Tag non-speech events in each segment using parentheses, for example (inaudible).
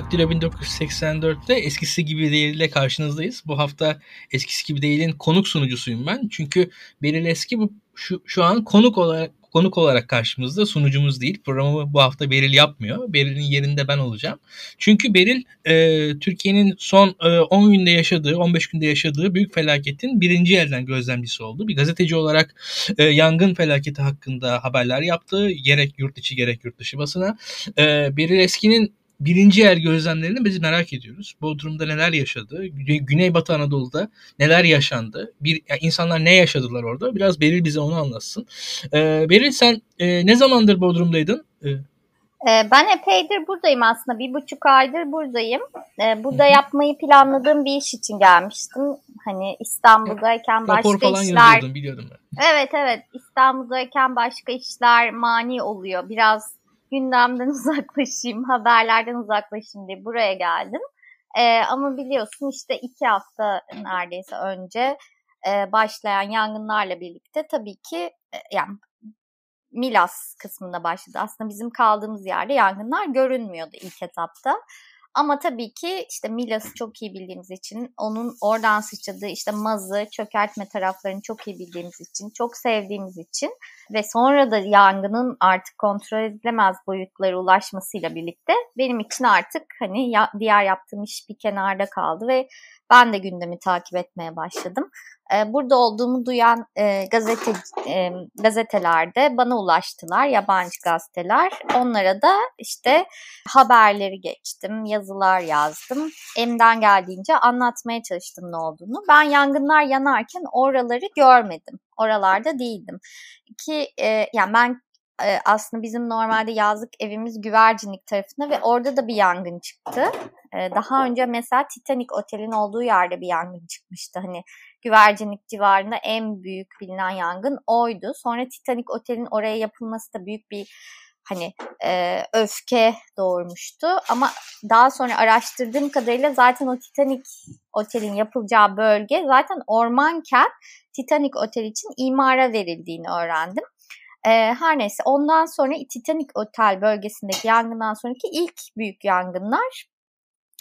Daktilo 1984'te eskisi gibi değille karşınızdayız. Bu hafta eskisi gibi değilin konuk sunucusuyum ben. Çünkü Beril Eski bu şu, şu an konuk olarak konuk olarak karşımızda sunucumuz değil. Programı bu hafta Beril yapmıyor. Beril'in yerinde ben olacağım. Çünkü Beril e, Türkiye'nin son e, 10 günde yaşadığı, 15 günde yaşadığı büyük felaketin birinci elden gözlemcisi oldu. Bir gazeteci olarak e, yangın felaketi hakkında haberler yaptı. Gerek yurt içi gerek yurt dışı basına. E, Beril Eski'nin birinci el gözlemlerini biz merak ediyoruz. Bodrum'da neler yaşadı? Güneybatı Anadolu'da neler yaşandı? Bir yani insanlar ne yaşadılar orada? Biraz Beril bize onu anlatsın. Ee, Beril sen e, ne zamandır Bodrum'daydın? Ee, ben epeydir buradayım aslında. Bir buçuk aydır buradayım. Ee, burada Hı-hı. yapmayı planladığım bir iş için gelmiştim. Hani İstanbul'dayken başka Rapor falan işler... biliyordum ben. Evet evet. İstanbul'dayken başka işler mani oluyor. Biraz gündemden (laughs) uzaklaşayım, haberlerden uzaklaşayım diye buraya geldim. E, ama biliyorsun işte iki hafta neredeyse önce e, başlayan yangınlarla birlikte tabii ki e, yani Milas kısmında başladı. Aslında bizim kaldığımız yerde yangınlar görünmüyordu ilk etapta. Ama tabii ki işte Milas'ı çok iyi bildiğimiz için, onun oradan sıçradığı işte Maz'ı, çökertme taraflarını çok iyi bildiğimiz için, çok sevdiğimiz için ve sonra da yangının artık kontrol edilemez boyutlara ulaşmasıyla birlikte benim için artık hani diğer yaptığım iş bir kenarda kaldı ve ben de gündemi takip etmeye başladım. Ee, burada olduğumu duyan e, gazete e, gazetelerde bana ulaştılar, yabancı gazeteler. Onlara da işte haberleri geçtim, yazılar yazdım. Elimden geldiğince anlatmaya çalıştım ne olduğunu. Ben yangınlar yanarken oraları görmedim. Oralarda değildim. Ki e, yani ben aslında bizim normalde yazlık evimiz güvercinlik tarafında ve orada da bir yangın çıktı. Daha önce mesela Titanic Otel'in olduğu yerde bir yangın çıkmıştı. Hani güvercinlik civarında en büyük bilinen yangın oydu. Sonra Titanic Otel'in oraya yapılması da büyük bir hani e, öfke doğurmuştu. Ama daha sonra araştırdığım kadarıyla zaten o Titanic Otel'in yapılacağı bölge zaten ormanken Titanic Otel için imara verildiğini öğrendim. E, her neyse ondan sonra Titanic Otel bölgesindeki yangından sonraki ilk büyük yangınlar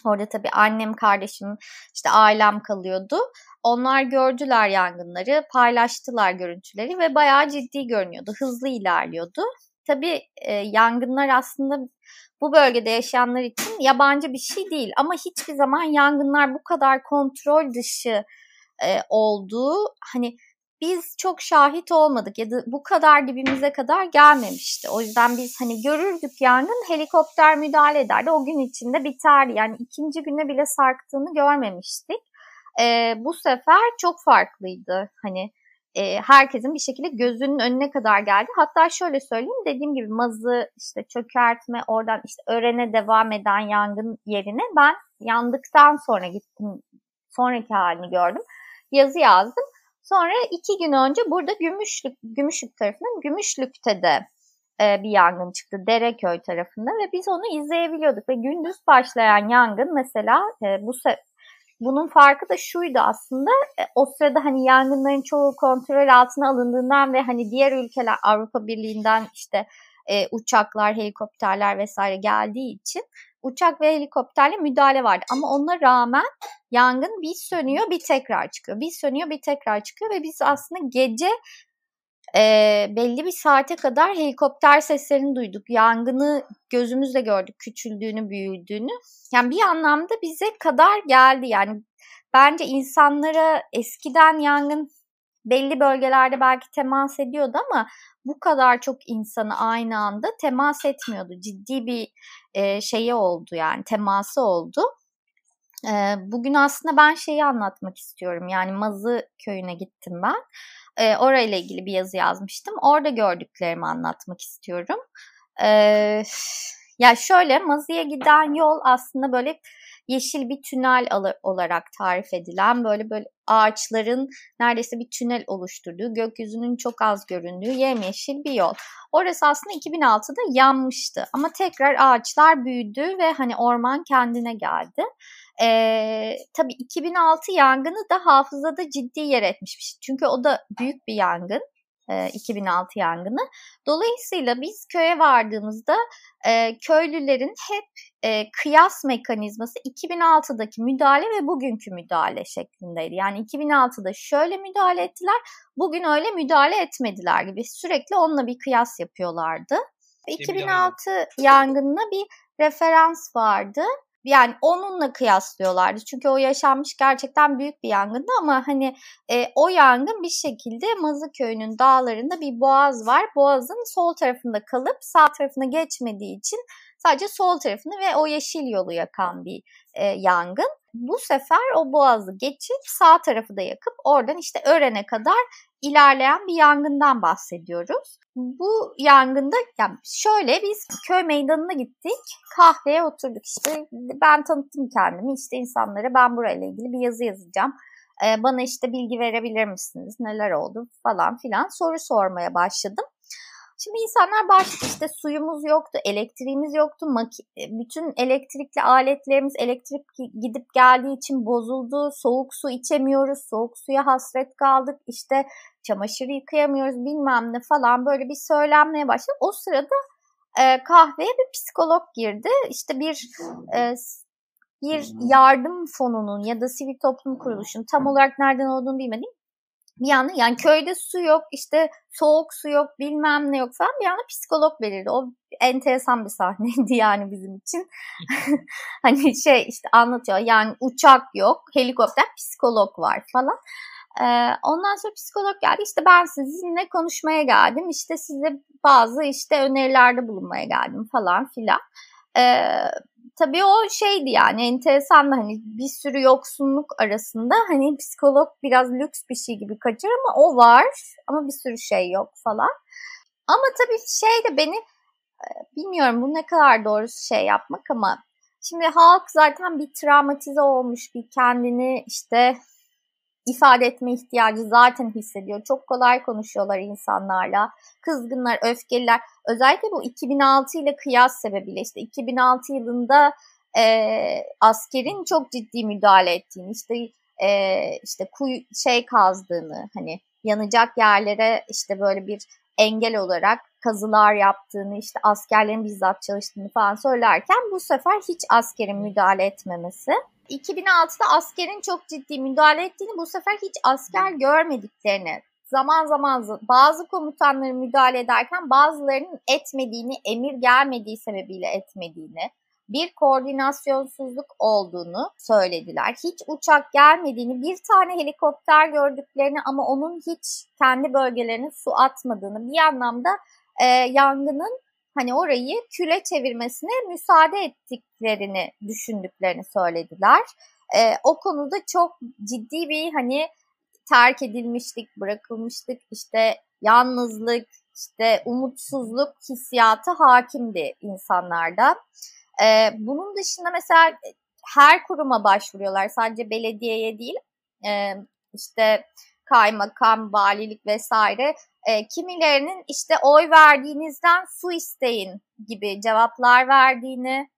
Orada tabii annem, kardeşim, işte ailem kalıyordu. Onlar gördüler yangınları, paylaştılar görüntüleri ve bayağı ciddi görünüyordu. Hızlı ilerliyordu. Tabii e, yangınlar aslında bu bölgede yaşayanlar için yabancı bir şey değil. Ama hiçbir zaman yangınlar bu kadar kontrol dışı e, olduğu hani biz çok şahit olmadık ya da bu kadar dibimize kadar gelmemişti. O yüzden biz hani görürdük yangın helikopter müdahale ederdi. O gün içinde biterdi. Yani ikinci güne bile sarktığını görmemiştik. Ee, bu sefer çok farklıydı. Hani e, herkesin bir şekilde gözünün önüne kadar geldi. Hatta şöyle söyleyeyim dediğim gibi mazı işte çökertme oradan işte örene devam eden yangın yerine ben yandıktan sonra gittim. Sonraki halini gördüm. Yazı yazdım Sonra iki gün önce burada Gümüşlük, Gümüşlük tarafından Gümüşlük'te de e, bir yangın çıktı. Dereköy tarafında ve biz onu izleyebiliyorduk ve gündüz başlayan yangın mesela e, bu bunun farkı da şuydu aslında e, o sırada hani yangınların çoğu kontrol altına alındığından ve hani diğer ülkeler Avrupa Birliği'nden işte e, uçaklar, helikopterler vesaire geldiği için uçak ve helikopterle müdahale vardı. Ama ona rağmen yangın bir sönüyor bir tekrar çıkıyor. Bir sönüyor bir tekrar çıkıyor ve biz aslında gece e, belli bir saate kadar helikopter seslerini duyduk. Yangını gözümüzle gördük küçüldüğünü büyüdüğünü. Yani bir anlamda bize kadar geldi yani. Bence insanlara eskiden yangın belli bölgelerde belki temas ediyordu ama bu kadar çok insanı aynı anda temas etmiyordu. Ciddi bir e, şeyi oldu yani teması oldu. E, bugün aslında ben şeyi anlatmak istiyorum. Yani Mazı köyüne gittim ben. E, orayla ilgili bir yazı yazmıştım. Orada gördüklerimi anlatmak istiyorum. E, ya şöyle Mazı'ya giden yol aslında böyle yeşil bir tünel olarak tarif edilen böyle böyle ağaçların neredeyse bir tünel oluşturduğu, gökyüzünün çok az göründüğü yemyeşil bir yol. Orası aslında 2006'da yanmıştı ama tekrar ağaçlar büyüdü ve hani orman kendine geldi. Ee, tabii 2006 yangını da hafızada ciddi yer etmiş. Çünkü o da büyük bir yangın. E, 2006 yangını. Dolayısıyla biz köye vardığımızda e, köylülerin hep e, kıyas mekanizması 2006'daki müdahale ve bugünkü müdahale şeklindeydi. Yani 2006'da şöyle müdahale ettiler, bugün öyle müdahale etmediler gibi sürekli onunla bir kıyas yapıyorlardı. 2006 yangınına bir referans vardı yani onunla kıyaslıyorlardı. Çünkü o yaşanmış gerçekten büyük bir yangındı ama hani e, o yangın bir şekilde Mazıköy'ün dağlarında bir boğaz var. Boğazın sol tarafında kalıp sağ tarafına geçmediği için sadece sol tarafını ve o yeşil yolu yakan bir e, yangın. Bu sefer o boğazı geçip sağ tarafı da yakıp oradan işte Ören'e kadar ilerleyen bir yangından bahsediyoruz. Bu yangında yani şöyle biz köy meydanına gittik. Kahveye oturduk işte. Ben tanıttım kendimi. işte insanlara ben burayla ilgili bir yazı yazacağım. Ee, bana işte bilgi verebilir misiniz? Neler oldu falan filan soru sormaya başladım. Şimdi insanlar başladı işte suyumuz yoktu, elektriğimiz yoktu, e, bütün elektrikli aletlerimiz elektrik gidip geldiği için bozuldu, soğuk su içemiyoruz, soğuk suya hasret kaldık, işte çamaşır yıkayamıyoruz bilmem ne falan böyle bir söylenmeye başladı. O sırada e, kahveye bir psikolog girdi. İşte bir e, bir yardım fonunun ya da sivil toplum kuruluşunun tam olarak nereden olduğunu bilmediğim bir yanda yani köyde su yok işte soğuk su yok bilmem ne yok falan bir yanda psikolog verirdi. O enteresan bir sahneydi (laughs) yani bizim için. (laughs) hani şey işte anlatıyor yani uçak yok helikopter psikolog var falan. Ee, ondan sonra psikolog geldi işte ben sizinle konuşmaya geldim işte size bazı işte önerilerde bulunmaya geldim falan filan. Ee, tabii o şeydi yani enteresan da hani bir sürü yoksunluk arasında hani psikolog biraz lüks bir şey gibi kaçar ama o var ama bir sürü şey yok falan. Ama tabii şey de beni e, bilmiyorum bu ne kadar doğrusu şey yapmak ama şimdi halk zaten bir travmatize olmuş bir kendini işte ifade etme ihtiyacı zaten hissediyor. Çok kolay konuşuyorlar insanlarla. Kızgınlar, öfkeliler. Özellikle bu 2006 ile kıyas sebebiyle işte 2006 yılında e, askerin çok ciddi müdahale ettiğini, işte e, işte kuyu şey kazdığını, hani yanacak yerlere işte böyle bir engel olarak kazılar yaptığını, işte askerlerin bizzat çalıştığını falan söylerken bu sefer hiç askerin müdahale etmemesi 2006'da askerin çok ciddi müdahale ettiğini, bu sefer hiç asker görmediklerini, zaman zaman bazı komutanların müdahale ederken bazılarının etmediğini, emir gelmediği sebebiyle etmediğini, bir koordinasyonsuzluk olduğunu söylediler. Hiç uçak gelmediğini, bir tane helikopter gördüklerini ama onun hiç kendi bölgelerine su atmadığını, bir anlamda e, yangının hani orayı küle çevirmesine müsaade ettiklerini düşündüklerini söylediler. E, o konuda çok ciddi bir hani terk edilmişlik, bırakılmışlık, işte yalnızlık, işte umutsuzluk hissiyatı hakimdi insanlarda. E, bunun dışında mesela her kuruma başvuruyorlar. Sadece belediyeye değil. E, işte kaymakam, valilik vesaire e, kimilerinin işte oy verdiğinizden su isteyin gibi cevaplar verdiğini,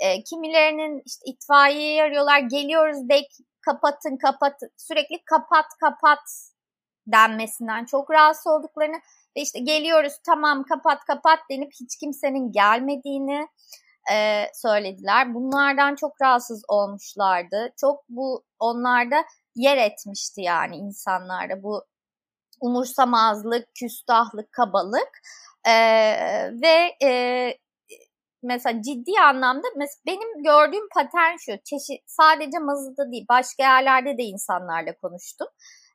e, kimilerinin işte itfaiyeyi arıyorlar, geliyoruz bek kapatın kapatın sürekli kapat kapat denmesinden çok rahatsız olduklarını ve işte geliyoruz tamam kapat kapat denip hiç kimsenin gelmediğini e, söylediler. Bunlardan çok rahatsız olmuşlardı. Çok bu onlarda yer etmişti yani insanlarda bu umursamazlık, küstahlık, kabalık e, ve e, mesela ciddi anlamda mesela benim gördüğüm patern şu çeşit sadece Mazı'da değil başka yerlerde de insanlarla konuştum.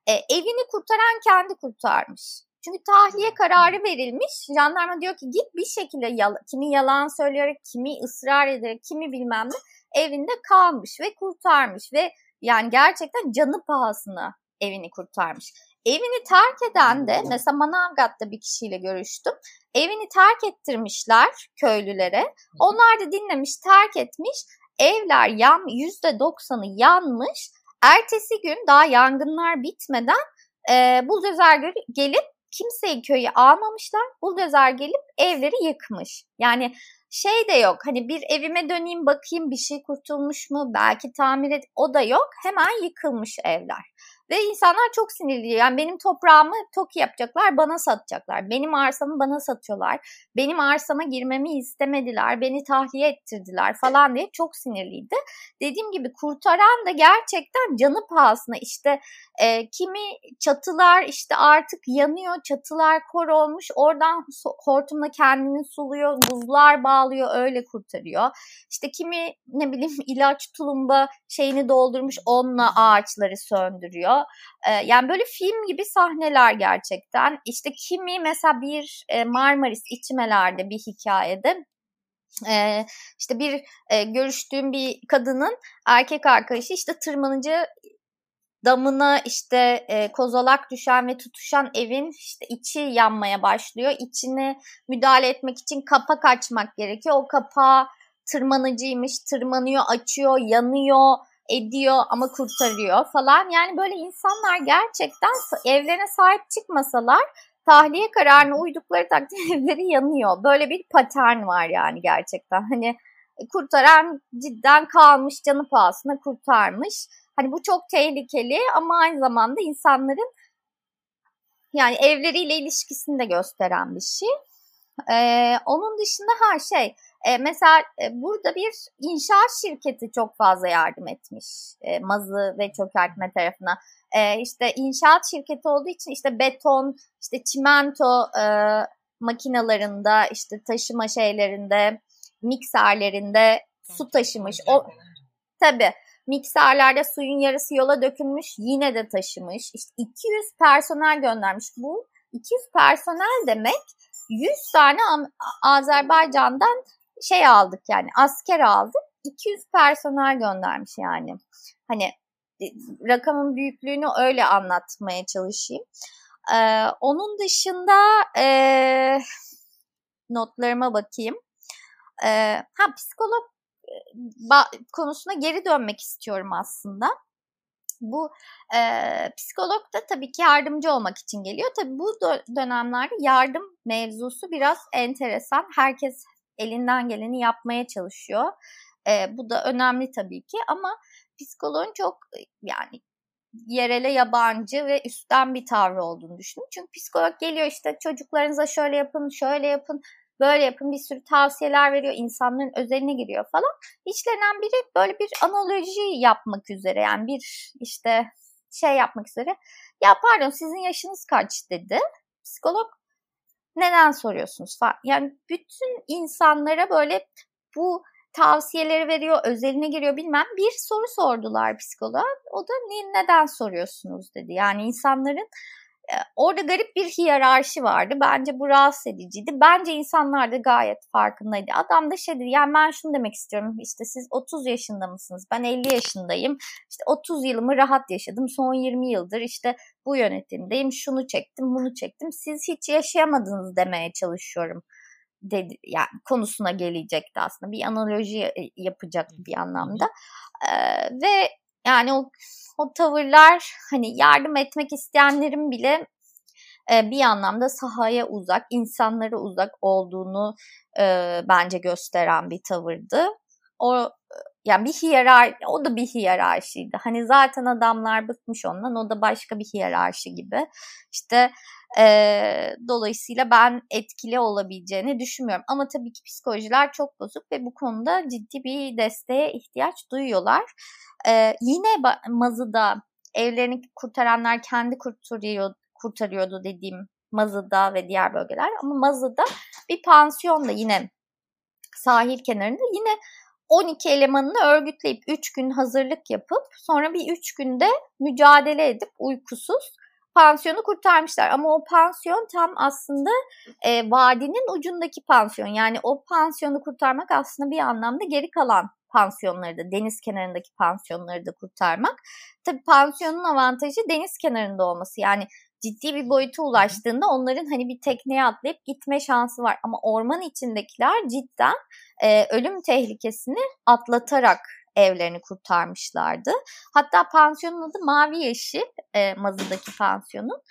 E, evini kurtaran kendi kurtarmış. Çünkü tahliye kararı verilmiş. Jandarma diyor ki git bir şekilde yal kimi yalan söyleyerek, kimi ısrar ederek, kimi bilmem ne evinde kalmış ve kurtarmış ve yani gerçekten canı pahasına evini kurtarmış. Evini terk eden de mesela Manavgat'ta bir kişiyle görüştüm. Evini terk ettirmişler köylülere. Onlar da dinlemiş, terk etmiş. Evler yan, %90'ı yanmış. Ertesi gün daha yangınlar bitmeden e, buldozer gelip kimseyi köyü almamışlar. Buldozer gelip evleri yıkmış. Yani şey de yok hani bir evime döneyim bakayım bir şey kurtulmuş mu belki tamir et o da yok hemen yıkılmış evler. Ve insanlar çok sinirli. Yani benim toprağımı TOKİ yapacaklar, bana satacaklar. Benim arsamı bana satıyorlar. Benim arsama girmemi istemediler, beni tahliye ettirdiler falan diye çok sinirliydi. Dediğim gibi kurtaran da gerçekten canı pahasına işte e, kimi çatılar işte artık yanıyor, çatılar kor olmuş. Oradan hortumla kendini suluyor, buzlar bağlıyor, öyle kurtarıyor. İşte kimi ne bileyim ilaç tulumba şeyini doldurmuş, onunla ağaçları söndürüyor. E, yani böyle film gibi sahneler gerçekten. İşte kimi mesela bir e, Marmaris içmelerde bir hikayede ee, işte bir e, görüştüğüm bir kadının erkek arkadaşı işte tırmanıcı damına işte e, kozalak düşen ve tutuşan evin işte içi yanmaya başlıyor. İçine müdahale etmek için kapak açmak gerekiyor. O kapağı tırmanıcıymış, tırmanıyor, açıyor, yanıyor, ediyor ama kurtarıyor falan. Yani böyle insanlar gerçekten evlerine sahip çıkmasalar tahliye kararına uydukları takdirde (laughs) evleri yanıyor. Böyle bir patern var yani gerçekten. Hani e, kurtaran cidden kalmış canı pahasına kurtarmış. Hani bu çok tehlikeli ama aynı zamanda insanların yani evleriyle ilişkisini de gösteren bir şey. Ee, onun dışında her şey e, mesela e, burada bir inşaat şirketi çok fazla yardım etmiş e, mazı ve çökertme tarafına. E, işte inşaat şirketi olduğu için işte beton, işte çimento e, makinalarında, işte taşıma şeylerinde, mikserlerinde su taşımış. O tabii mikserlerde suyun yarısı yola dökülmüş, yine de taşımış. İşte 200 personel göndermiş. Bu 200 personel demek 100 tane Azerbaycan'dan şey aldık yani asker aldık. 200 personel göndermiş yani. Hani e, rakamın büyüklüğünü öyle anlatmaya çalışayım. Ee, onun dışında e, notlarıma bakayım. Ee, ha psikolog e, konusuna geri dönmek istiyorum aslında. Bu e, psikolog da tabii ki yardımcı olmak için geliyor. Tabii bu dönemlerde yardım mevzusu biraz enteresan. Herkes elinden geleni yapmaya çalışıyor. E, bu da önemli tabii ki ama psikoloğun çok yani yerele yabancı ve üstten bir tavrı olduğunu düşünüyorum. Çünkü psikolog geliyor işte çocuklarınıza şöyle yapın, şöyle yapın, böyle yapın bir sürü tavsiyeler veriyor. insanların özeline giriyor falan. İçlerinden biri böyle bir analoji yapmak üzere yani bir işte şey yapmak üzere. Ya pardon sizin yaşınız kaç dedi. Psikolog neden soruyorsunuz falan. Yani bütün insanlara böyle bu tavsiyeleri veriyor, özeline giriyor bilmem. Bir soru sordular psikoloğa. O da neden soruyorsunuz dedi. Yani insanların orada garip bir hiyerarşi vardı. Bence bu rahatsız ediciydi. Bence insanlar da gayet farkındaydı. Adam da şey dedi yani ben şunu demek istiyorum. İşte siz 30 yaşında mısınız? Ben 50 yaşındayım. İşte 30 yılımı rahat yaşadım. Son 20 yıldır işte bu yönetimdeyim. Şunu çektim, bunu çektim. Siz hiç yaşayamadınız demeye çalışıyorum dedi yani konusuna gelecekti aslında bir analoji yapacaktı bir anlamda ee, ve yani o o tavırlar hani yardım etmek isteyenlerin bile e, bir anlamda sahaya uzak, insanlara uzak olduğunu e, bence gösteren bir tavırdı. O yani bir hiyerarşi, o da bir hiyerarşiydi. Hani zaten adamlar bıkmış ondan, o da başka bir hiyerarşi gibi. İşte e, dolayısıyla ben etkili olabileceğini düşünmüyorum. Ama tabii ki psikolojiler çok bozuk ve bu konuda ciddi bir desteğe ihtiyaç duyuyorlar. E, yine Mazı'da evlerini kurtaranlar kendi kurtarıyor, kurtarıyordu dediğim Mazı'da ve diğer bölgeler. Ama Mazı'da bir pansiyonda yine sahil kenarında yine 12 elemanını örgütleyip 3 gün hazırlık yapıp sonra bir 3 günde mücadele edip uykusuz pansiyonu kurtarmışlar. Ama o pansiyon tam aslında e, vadinin ucundaki pansiyon. Yani o pansiyonu kurtarmak aslında bir anlamda geri kalan pansiyonları da deniz kenarındaki pansiyonları da kurtarmak. Tabii pansiyonun avantajı deniz kenarında olması. Yani ciddi bir boyuta ulaştığında onların hani bir tekneye atlayıp gitme şansı var. Ama orman içindekiler cidden e, ölüm tehlikesini atlatarak evlerini kurtarmışlardı. Hatta pansiyonun adı Mavi Yeşil, e, Mazı'daki pansiyonun.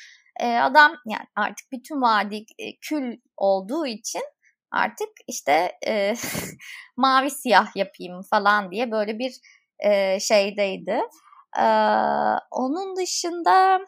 E, adam yani artık bütün vadi e, kül olduğu için artık işte e, (laughs) mavi siyah yapayım falan diye böyle bir e, şeydeydi. Ee, onun dışında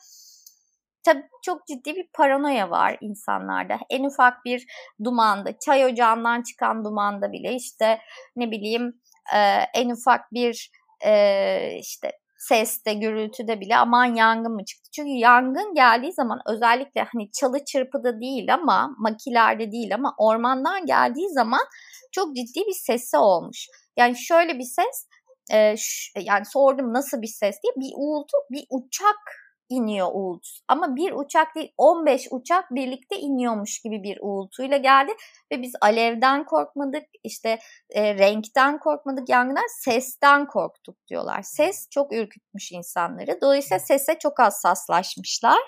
tabii çok ciddi bir paranoya var insanlarda. En ufak bir dumanda, çay ocağından çıkan dumanda bile işte ne bileyim e, en ufak bir e, işte seste, gürültüde bile aman yangın mı çıktı? Çünkü yangın geldiği zaman özellikle hani çalı çırpıda değil ama makilerde değil ama ormandan geldiği zaman çok ciddi bir sesi olmuş. Yani şöyle bir ses e, yani sordum nasıl bir ses diye bir uğultu bir uçak iniyor uğultu. Ama bir uçak değil 15 uçak birlikte iniyormuş gibi bir uğultuyla geldi ve biz alevden korkmadık işte e, renkten korkmadık yangından sesten korktuk diyorlar. Ses çok ürkütmüş insanları. Dolayısıyla sese çok hassaslaşmışlar.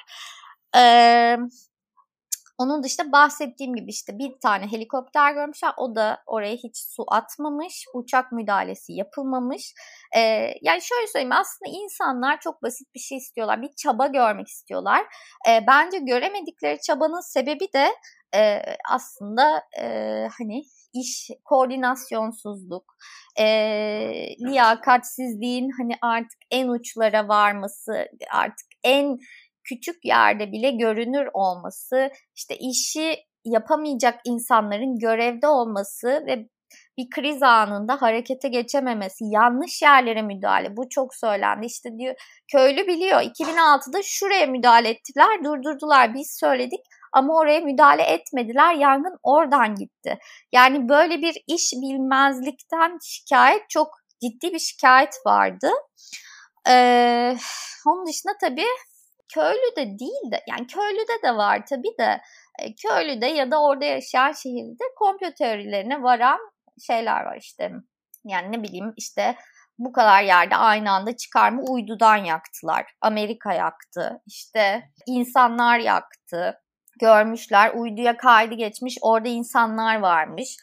Ee, onun dışında bahsettiğim gibi işte bir tane helikopter görmüşler. O da oraya hiç su atmamış. Uçak müdahalesi yapılmamış. Ee, yani şöyle söyleyeyim aslında insanlar çok basit bir şey istiyorlar. Bir çaba görmek istiyorlar. Ee, bence göremedikleri çabanın sebebi de e, aslında e, hani iş koordinasyonsuzluk, e, liyakatsizliğin hani artık en uçlara varması, artık en küçük yerde bile görünür olması, işte işi yapamayacak insanların görevde olması ve bir kriz anında harekete geçememesi, yanlış yerlere müdahale. Bu çok söylendi. İşte diyor köylü biliyor 2006'da şuraya müdahale ettiler, durdurdular. Biz söyledik ama oraya müdahale etmediler. Yangın oradan gitti. Yani böyle bir iş bilmezlikten şikayet çok ciddi bir şikayet vardı. Ee, onun dışında tabii köylü de değil de yani köylüde de var tabii de e, köylüde ya da orada yaşayan şehirde komplo teorilerine varan şeyler var işte. Yani ne bileyim işte bu kadar yerde aynı anda çıkar mı uydudan yaktılar. Amerika yaktı. işte insanlar yaktı. Görmüşler uyduya kaydı geçmiş orada insanlar varmış.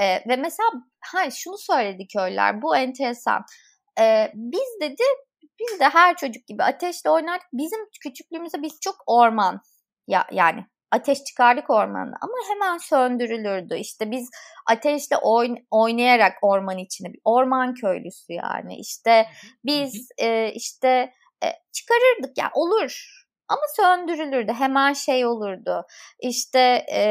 Ee, ve mesela ha, şunu söyledi köylüler bu enteresan. Ee, biz dedi biz de her çocuk gibi ateşle oynardık. Bizim küçüklüğümüzde biz çok orman ya yani ateş çıkardık ormanda ama hemen söndürülürdü. İşte biz ateşle oyn oynayarak orman içine bir orman köylüsü yani işte biz e, işte e, çıkarırdık yani olur ama söndürülürdü hemen şey olurdu işte e,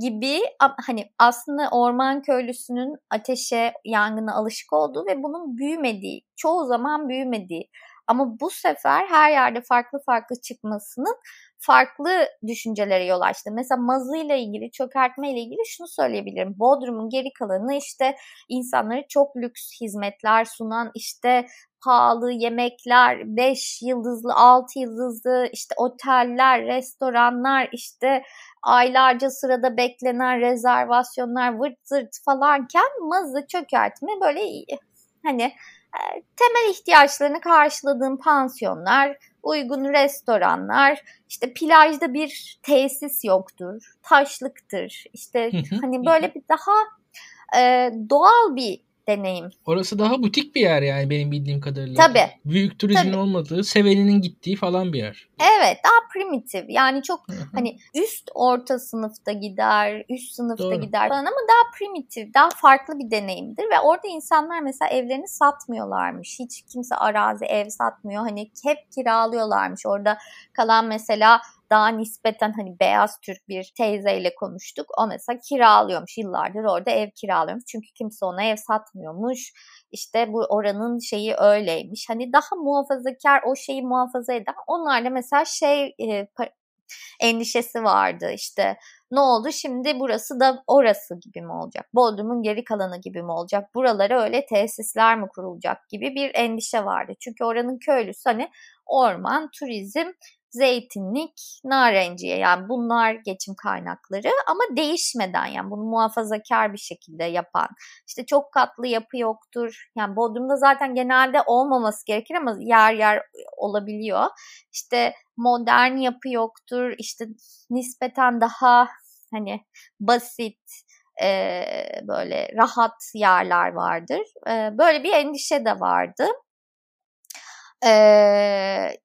gibi hani aslında orman köylüsünün ateşe, yangına alışık olduğu ve bunun büyümediği, çoğu zaman büyümediği ama bu sefer her yerde farklı farklı çıkmasının farklı düşüncelere yol açtı. Mesela mazı ile ilgili, çökertme ile ilgili şunu söyleyebilirim. Bodrum'un geri kalanı işte insanları çok lüks hizmetler sunan işte pahalı yemekler, 5 yıldızlı, 6 yıldızlı işte oteller, restoranlar, işte aylarca sırada beklenen rezervasyonlar vırt zırt falanken mazı çökertme böyle hani temel ihtiyaçlarını karşıladığın pansiyonlar, uygun restoranlar, işte plajda bir tesis yoktur, taşlıktır. İşte hani böyle bir daha e, doğal bir deneyim. Orası daha butik bir yer yani benim bildiğim kadarıyla. Tabii. Büyük turizmin Tabii. olmadığı, seveninin gittiği falan bir yer. Evet, daha primitif. Yani çok hani üst orta sınıfta gider, üst sınıfta Doğru. gider falan ama daha primitif, daha farklı bir deneyimdir ve orada insanlar mesela evlerini satmıyorlarmış. Hiç kimse arazi ev satmıyor. Hani hep kiralıyorlarmış. Orada kalan mesela daha nispeten hani beyaz Türk bir teyzeyle konuştuk. O mesela kiralıyormuş yıllardır orada ev kiralıyormuş. Çünkü kimse ona ev satmıyormuş. İşte bu oranın şeyi öyleymiş. Hani daha muhafazakar o şeyi muhafaza eden. Onlar da mesela şey e, endişesi vardı işte ne oldu şimdi burası da orası gibi mi olacak? Bodrum'un geri kalanı gibi mi olacak? Buralara öyle tesisler mi kurulacak gibi bir endişe vardı. Çünkü oranın köylüsü hani orman, turizm zeytinlik, narenciye yani bunlar geçim kaynakları ama değişmeden yani bunu muhafazakar bir şekilde yapan işte çok katlı yapı yoktur. Yani Bodrum'da zaten genelde olmaması gerekir ama yer yer olabiliyor. İşte modern yapı yoktur. İşte nispeten daha hani basit e, böyle rahat yerler vardır. E, böyle bir endişe de vardı. Ee,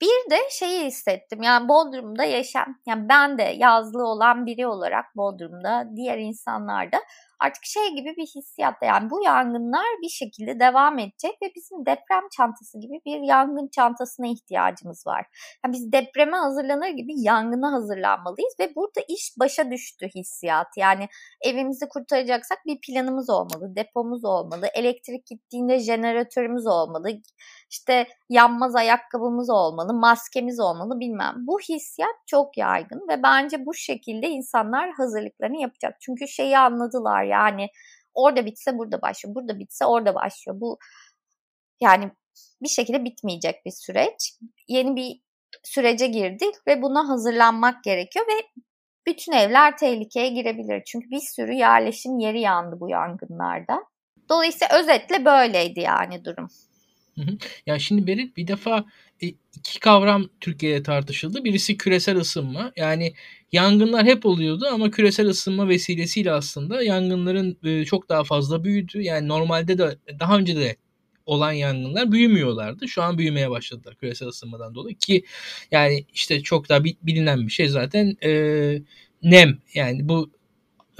bir de şeyi hissettim yani Bodrum'da yaşam yani ben de yazlı olan biri olarak Bodrum'da diğer insanlar da artık şey gibi bir hissiyatta yani bu yangınlar bir şekilde devam edecek ve bizim deprem çantası gibi bir yangın çantasına ihtiyacımız var. Yani biz depreme hazırlanır gibi yangına hazırlanmalıyız ve burada iş başa düştü hissiyat. Yani evimizi kurtaracaksak bir planımız olmalı, depomuz olmalı, elektrik gittiğinde jeneratörümüz olmalı, işte yanmaz ayakkabımız olmalı, maskemiz olmalı bilmem. Bu hissiyat çok yaygın ve bence bu şekilde insanlar hazırlıklarını yapacak. Çünkü şeyi anladılar yani orada bitse burada başlıyor, burada bitse orada başlıyor. Bu yani bir şekilde bitmeyecek bir süreç. Yeni bir sürece girdik ve buna hazırlanmak gerekiyor ve bütün evler tehlikeye girebilir. Çünkü bir sürü yerleşim yeri yandı bu yangınlarda. Dolayısıyla özetle böyleydi yani durum. Hı hı. Ya şimdi Berit bir defa e, iki kavram Türkiye'de tartışıldı. Birisi küresel ısınma. Yani yangınlar hep oluyordu ama küresel ısınma vesilesiyle aslında yangınların e, çok daha fazla büyüdü. Yani normalde de daha önce de olan yangınlar büyümüyorlardı. Şu an büyümeye başladılar küresel ısınmadan dolayı ki yani işte çok daha bilinen bir şey zaten e, nem yani bu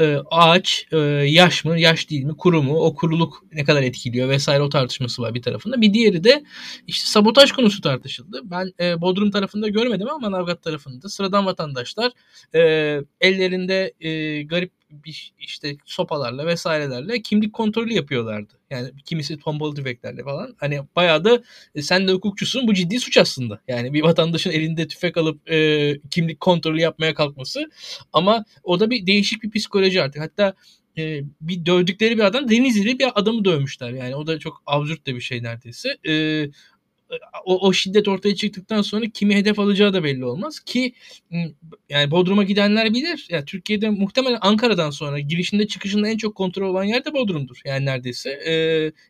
e, ağaç e, yaş mı yaş değil mi kuru mu o kuruluk ne kadar etkiliyor vesaire o tartışması var bir tarafında. Bir diğeri de işte sabotaj konusu tartışıldı. Ben e, Bodrum tarafında görmedim ama Manavgat tarafında sıradan vatandaşlar ellerinde garip işte sopalarla vesairelerle kimlik kontrolü yapıyorlardı. Yani kimisi tombol tüfeklerle falan. Hani bayağı da e, sen de hukukçusun bu ciddi suç aslında. Yani bir vatandaşın elinde tüfek alıp e, kimlik kontrolü yapmaya kalkması. Ama o da bir değişik bir psikoloji artık. Hatta e, bir dövdükleri bir adam Denizli'li bir adamı dövmüşler. Yani o da çok absürt de bir şey neredeyse. E, o, o şiddet ortaya çıktıktan sonra kimi hedef alacağı da belli olmaz ki yani Bodrum'a gidenler bilir. Ya Türkiye'de muhtemelen Ankara'dan sonra girişinde çıkışında en çok kontrol olan yer de Bodrum'dur. Yani neredeyse. Ee,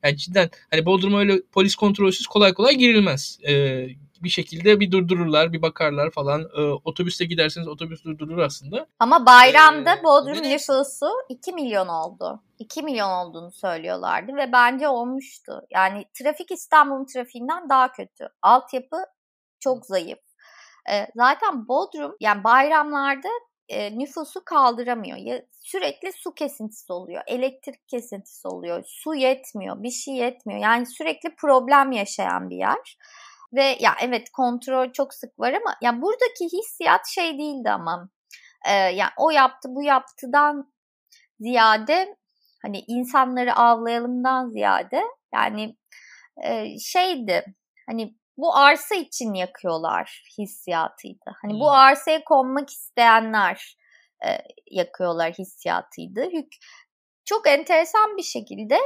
yani cidden hani Bodrum'a öyle polis kontrolsüz kolay kolay girilmez. Ee, bir şekilde bir durdururlar, bir bakarlar falan. E, otobüste giderseniz otobüs durdurur aslında. Ama bayramda ee, Bodrum nüfusu 2 milyon oldu. 2 milyon olduğunu söylüyorlardı ve bence olmuştu. Yani trafik İstanbul'un trafiğinden daha kötü. Altyapı çok zayıf. E, zaten Bodrum yani bayramlarda e, nüfusu kaldıramıyor. Ya, sürekli su kesintisi oluyor, elektrik kesintisi oluyor, su yetmiyor, bir şey yetmiyor. Yani sürekli problem yaşayan bir yer. Ve ya evet kontrol çok sık var ama ya buradaki hissiyat şey değildi ama e, yani o yaptı bu yaptıdan ziyade hani insanları avlayalımdan ziyade yani e, şeydi hani bu arsa için yakıyorlar hissiyatıydı. Hani hmm. bu arsaya konmak isteyenler e, yakıyorlar hissiyatıydı. Çok enteresan bir şekilde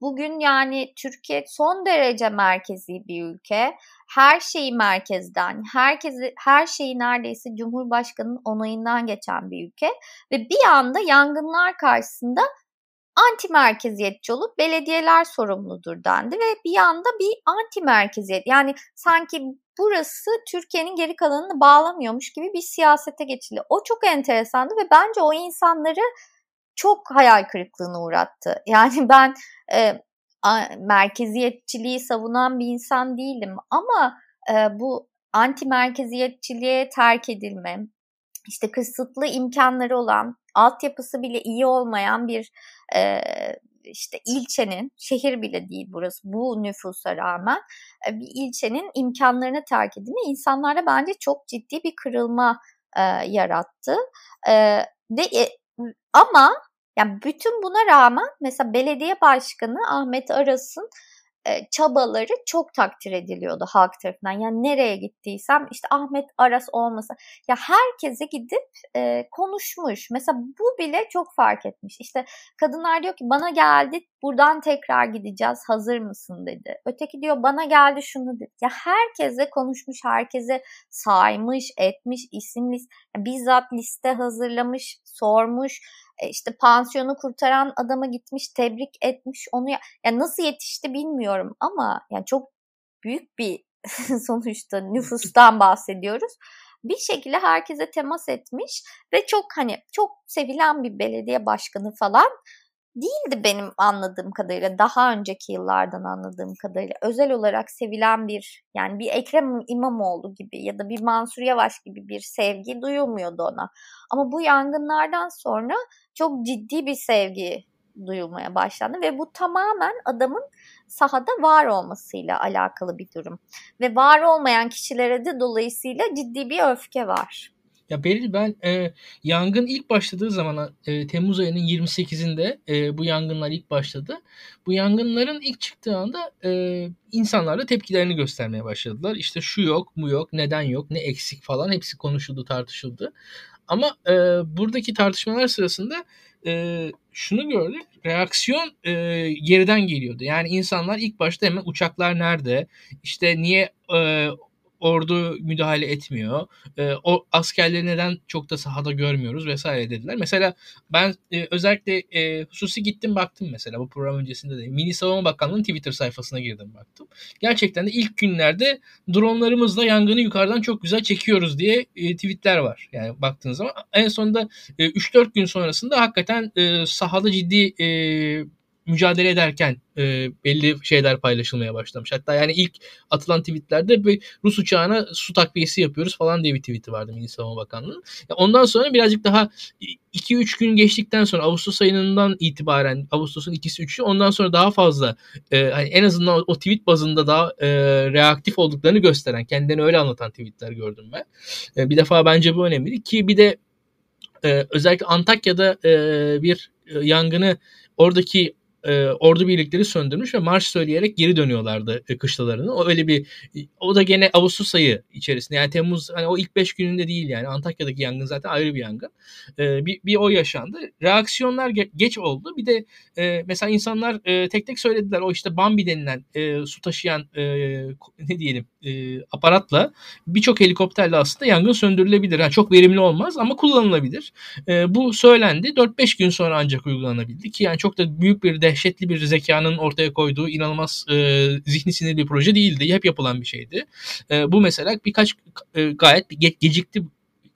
bugün yani Türkiye son derece merkezi bir ülke. Her şeyi merkezden, herkesi her şeyi neredeyse Cumhurbaşkanı'nın onayından geçen bir ülke ve bir anda yangınlar karşısında anti merkeziyetçi olup belediyeler sorumludur dendi ve bir anda bir anti merkeziyet yani sanki burası Türkiye'nin geri kalanını bağlamıyormuş gibi bir siyasete geçildi. O çok enteresandı ve bence o insanları çok hayal kırıklığına uğrattı. (laughs) Yani ben e, merkeziyetçiliği savunan bir insan değilim ama e, bu anti merkeziyetçiliğe terk edilme, işte kısıtlı imkanları olan, altyapısı bile iyi olmayan bir e, işte ilçenin, şehir bile değil burası bu nüfusa rağmen e, bir ilçenin imkanlarını terk edilme insanlarda bence çok ciddi bir kırılma e, yarattı. E, de, e, ama yani bütün buna rağmen mesela belediye başkanı Ahmet Aras'ın çabaları çok takdir ediliyordu halk tarafından. Yani nereye gittiysem işte Ahmet Aras olmasa ya herkese gidip e, konuşmuş. Mesela bu bile çok fark etmiş. İşte kadınlar diyor ki bana geldi buradan tekrar gideceğiz hazır mısın dedi. Öteki diyor bana geldi şunu dedi. Ya herkese konuşmuş, herkese saymış, etmiş, isim list, bizzat liste hazırlamış, sormuş e, işte pansiyonu kurtaran adama gitmiş tebrik etmiş onu ya yani nasıl yetişti bilmiyorum ama yani çok büyük bir (laughs) sonuçta nüfustan bahsediyoruz. Bir şekilde herkese temas etmiş ve çok hani çok sevilen bir belediye başkanı falan değildi benim anladığım kadarıyla. Daha önceki yıllardan anladığım kadarıyla. Özel olarak sevilen bir yani bir Ekrem İmamoğlu gibi ya da bir Mansur Yavaş gibi bir sevgi duyulmuyordu ona. Ama bu yangınlardan sonra çok ciddi bir sevgi duyulmaya başlandı ve bu tamamen adamın sahada var olmasıyla alakalı bir durum. Ve var olmayan kişilere de dolayısıyla ciddi bir öfke var. Ya Beril ben e, yangın ilk başladığı zaman e, Temmuz ayının 28'inde e, bu yangınlar ilk başladı. Bu yangınların ilk çıktığı anda e, insanlar da tepkilerini göstermeye başladılar. İşte şu yok, bu yok, neden yok, ne eksik falan hepsi konuşuldu, tartışıldı. Ama e, buradaki tartışmalar sırasında e, şunu gördük. Reaksiyon e, geriden geliyordu. Yani insanlar ilk başta hemen uçaklar nerede? İşte niye e, ordu müdahale etmiyor. E, o askerleri neden çok da sahada görmüyoruz vesaire dediler. Mesela ben e, özellikle e, hususi gittim baktım mesela bu program öncesinde de. Milli Savunma Bakanlığı'nın Twitter sayfasına girdim baktım. Gerçekten de ilk günlerde dronlarımızla yangını yukarıdan çok güzel çekiyoruz diye e, tweetler var. Yani baktığınız zaman en sonunda e, 3-4 gün sonrasında hakikaten e, sahada ciddi e, mücadele ederken e, belli şeyler paylaşılmaya başlamış. Hatta yani ilk atılan tweetlerde bir Rus uçağına su takviyesi yapıyoruz falan diye bir tweeti vardı Milli Savunma Bakanlığı'nın. Ondan sonra birazcık daha 2-3 gün geçtikten sonra Ağustos ayından itibaren Ağustos'un ikisi üçü ondan sonra daha fazla e, hani en azından o, tweet bazında daha e, reaktif olduklarını gösteren kendilerini öyle anlatan tweetler gördüm ben. E, bir defa bence bu önemli ki bir de e, özellikle Antakya'da e, bir yangını oradaki e, ordu birlikleri söndürmüş ve marş söyleyerek geri dönüyorlardı e, kışlalarını. O öyle bir o da gene Ağustos ayı içerisinde yani Temmuz hani o ilk 5 gününde değil yani Antakya'daki yangın zaten ayrı bir yangın. E, bir, bir o yaşandı. Reaksiyonlar ge- geç oldu. Bir de e, mesela insanlar e, tek tek söylediler o işte Bambi denilen e, su taşıyan e, ne diyelim e, aparatla birçok helikopterle aslında yangın söndürülebilir. Yani çok verimli olmaz ama kullanılabilir. E, bu söylendi. 4-5 gün sonra ancak uygulanabildi ki yani çok da büyük bir dehşetli bir zekanın ortaya koyduğu inanılmaz e, zihni sinirli bir proje değildi. Hep yapılan bir şeydi. E, bu mesela birkaç e, gayet ge- gecikti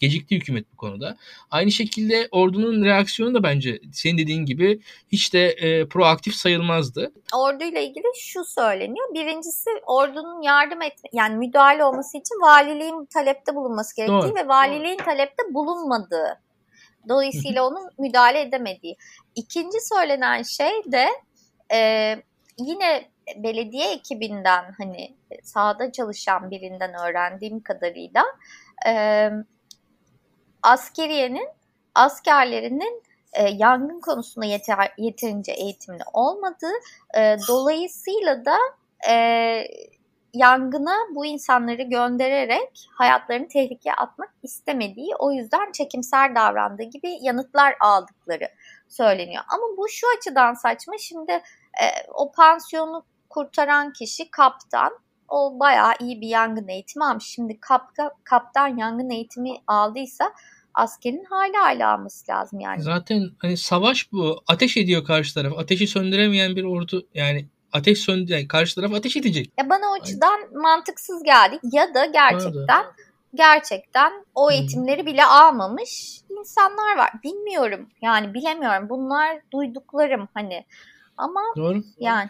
gecikti hükümet bu konuda. Aynı şekilde ordunun reaksiyonu da bence senin dediğin gibi hiç de e, proaktif sayılmazdı. Orduyla ilgili şu söyleniyor. Birincisi ordunun yardım et yani müdahale olması için valiliğin talepte bulunması gerektiği Doğru. ve valiliğin Doğru. talepte bulunmadığı. Dolayısıyla onun müdahale edemediği. İkinci söylenen şey de e, yine belediye ekibinden hani sahada çalışan birinden öğrendiğim kadarıyla e, askeriyenin askerlerinin e, yangın konusunda yeter, yeterince eğitimli olmadığı e, dolayısıyla da e, yangına bu insanları göndererek hayatlarını tehlikeye atmak istemediği o yüzden çekimser davrandığı gibi yanıtlar aldıkları söyleniyor. Ama bu şu açıdan saçma şimdi e, o pansiyonu kurtaran kişi kaptan o bayağı iyi bir yangın eğitimi almış. Şimdi kapta, kaptan yangın eğitimi aldıysa askerin hala hala alması lazım yani. Zaten hani savaş bu. Ateş ediyor karşı taraf. Ateşi söndüremeyen bir ordu yani ateş söndü yani karşı taraf ateş edecek. Ya bana o açıdan Aynen. mantıksız geldi ya da gerçekten gerçekten o eğitimleri bile almamış insanlar var. Bilmiyorum yani bilemiyorum. Bunlar duyduklarım hani ama Doğru. yani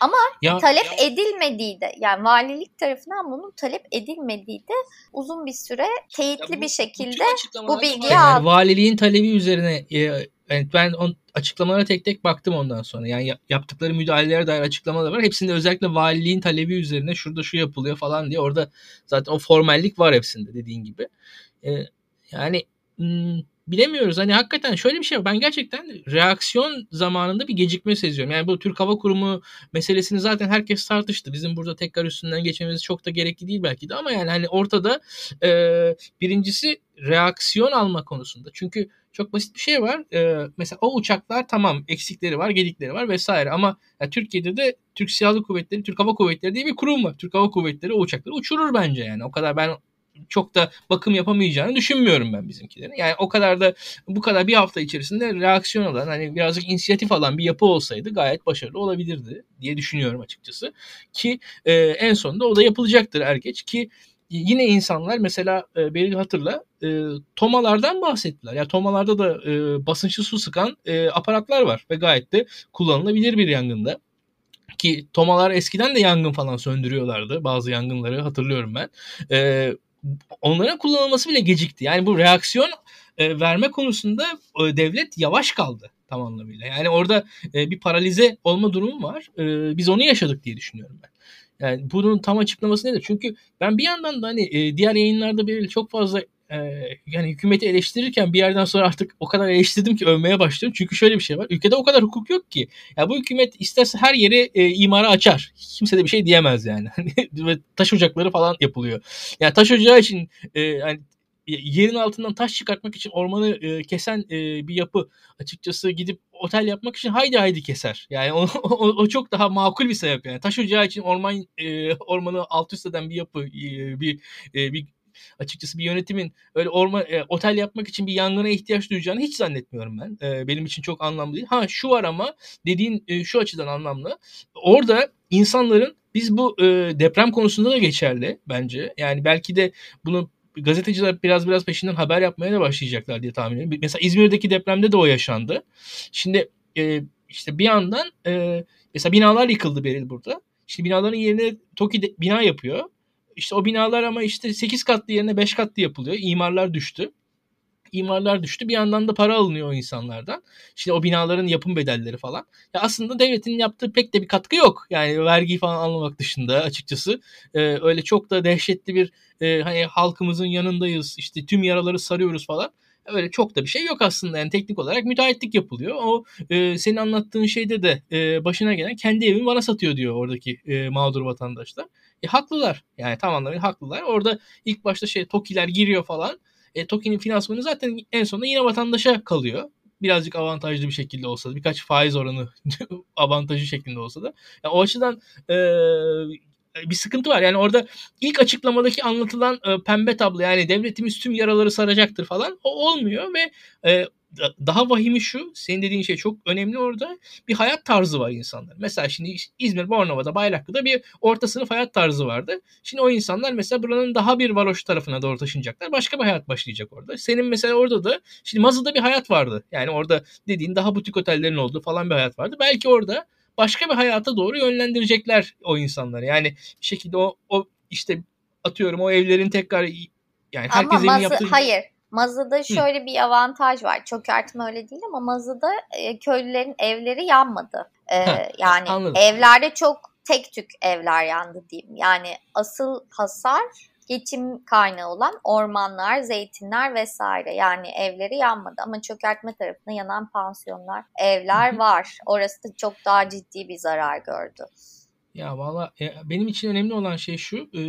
ama ya, talep ya. edilmediği de yani valilik tarafından bunun talep edilmediği de uzun bir süre teyitli bu, bir şekilde bu bilgiyi yani aldım. Valiliğin talebi üzerine e, yani ben on, açıklamalara tek tek baktım ondan sonra. Yani yaptıkları müdahalelere dair açıklamalar var. Hepsinde özellikle valiliğin talebi üzerine şurada şu yapılıyor falan diye orada zaten o formallik var hepsinde dediğin gibi. Ee, yani bilemiyoruz. Hani hakikaten şöyle bir şey var. Ben gerçekten reaksiyon zamanında bir gecikme seziyorum. Yani bu Türk Hava Kurumu meselesini zaten herkes tartıştı. Bizim burada tekrar üstünden geçmemiz çok da gerekli değil belki de ama yani hani ortada e, birincisi reaksiyon alma konusunda. Çünkü çok basit bir şey var. Ee, mesela o uçaklar tamam eksikleri var, gedikleri var vesaire ama ya Türkiye'de de Türk Silahlı Kuvvetleri, Türk Hava Kuvvetleri diye bir kurum var. Türk Hava Kuvvetleri o uçakları uçurur bence yani. O kadar ben çok da bakım yapamayacağını düşünmüyorum ben bizimkilerin. Yani o kadar da bu kadar bir hafta içerisinde reaksiyon alan hani birazcık inisiyatif alan bir yapı olsaydı gayet başarılı olabilirdi diye düşünüyorum açıkçası. Ki e, en sonunda o da yapılacaktır er geç ki yine insanlar mesela e, Beril hatırla e, tomalardan bahsettiler. Ya yani tomalarda da e, basınçlı su sıkan e, aparatlar var ve gayet de kullanılabilir bir yangında. Ki tomalar eskiden de yangın falan söndürüyorlardı. Bazı yangınları hatırlıyorum ben. E, onların kullanılması bile gecikti. Yani bu reaksiyon e, verme konusunda e, devlet yavaş kaldı tam anlamıyla. Yani orada e, bir paralize olma durumu var. E, biz onu yaşadık diye düşünüyorum ben. Yani bunun tam açıklaması nedir? Çünkü ben bir yandan da hani e, diğer yayınlarda bir çok fazla e, yani hükümeti eleştirirken bir yerden sonra artık o kadar eleştirdim ki övmeye başlıyorum. Çünkü şöyle bir şey var. Ülkede o kadar hukuk yok ki. Ya bu hükümet isterse her yeri e, imara açar. Kimse de bir şey diyemez yani. (laughs) Ve taş ocakları falan yapılıyor. Yani taş ocağı için e, yani yerin altından taş çıkartmak için ormanı e, kesen e, bir yapı açıkçası gidip otel yapmak için haydi haydi keser. Yani o, (laughs) o, o çok daha makul bir sebep yani. Taş ocağı için orman e, ormanı alt üst eden bir yapı e, bir e, bir açıkçası bir yönetimin öyle orman e, otel yapmak için bir yangına ihtiyaç duyacağını hiç zannetmiyorum ben. E, benim için çok anlamlı değil. Ha şu var ama dediğin e, şu açıdan anlamlı. Orada insanların biz bu e, deprem konusunda da geçerli bence. Yani belki de bunu gazeteciler biraz biraz peşinden haber yapmaya da başlayacaklar diye tahmin ediyorum. Mesela İzmir'deki depremde de o yaşandı. Şimdi e, işte bir yandan e, mesela binalar yıkıldı Beril burada. Şimdi binaların yerine TOKİ de, bina yapıyor. İşte o binalar ama işte 8 katlı yerine 5 katlı yapılıyor. İmarlar düştü. İmarlar düştü. Bir yandan da para alınıyor o insanlardan. Şimdi o binaların yapım bedelleri falan. Ya aslında devletin yaptığı pek de bir katkı yok. Yani vergi falan almamak dışında açıkçası. Ee, öyle çok da dehşetli bir e, hani halkımızın yanındayız. işte tüm yaraları sarıyoruz falan öyle çok da bir şey yok aslında. Yani teknik olarak müteahhitlik yapılıyor. O e, senin anlattığın şeyde de e, başına gelen kendi evimi bana satıyor diyor oradaki e, mağdur vatandaşlar. E, haklılar. Yani tam anlamıyla haklılar. Orada ilk başta şey TOKİ'ler giriyor falan. E, TOKİ'nin finansmanı zaten en sonunda yine vatandaşa kalıyor. Birazcık avantajlı bir şekilde olsa da birkaç faiz oranı (laughs) avantajı şeklinde olsa da. Yani o açıdan e, bir sıkıntı var. Yani orada ilk açıklamadaki anlatılan e, pembe tablo yani devletimiz tüm yaraları saracaktır falan o olmuyor ve e, daha vahimi şu senin dediğin şey çok önemli orada bir hayat tarzı var insanlar. Mesela şimdi İzmir Bornova'da Bayraklı'da bir orta sınıf hayat tarzı vardı. Şimdi o insanlar mesela buranın daha bir varoş tarafına doğru taşınacaklar. Başka bir hayat başlayacak orada. Senin mesela orada da şimdi Mazı'da bir hayat vardı. Yani orada dediğin daha butik otellerin olduğu falan bir hayat vardı. Belki orada başka bir hayata doğru yönlendirecekler o insanları. Yani bir şekilde o, o işte atıyorum o evlerin tekrar yani herkes ama Mazı, yaptığı... hayır Mazı'da şöyle Hı. bir avantaj var. Çökertme öyle değil ama Mazı'da e, köylülerin evleri yanmadı. E, ha, yani anladım. evlerde çok tek tük evler yandı diyeyim. Yani asıl hasar geçim kaynağı olan ormanlar, zeytinler vesaire. Yani evleri yanmadı ama çökertme tarafında yanan pansiyonlar, evler var. Orası da çok daha ciddi bir zarar gördü. Ya valla e, benim için önemli olan şey şu. E,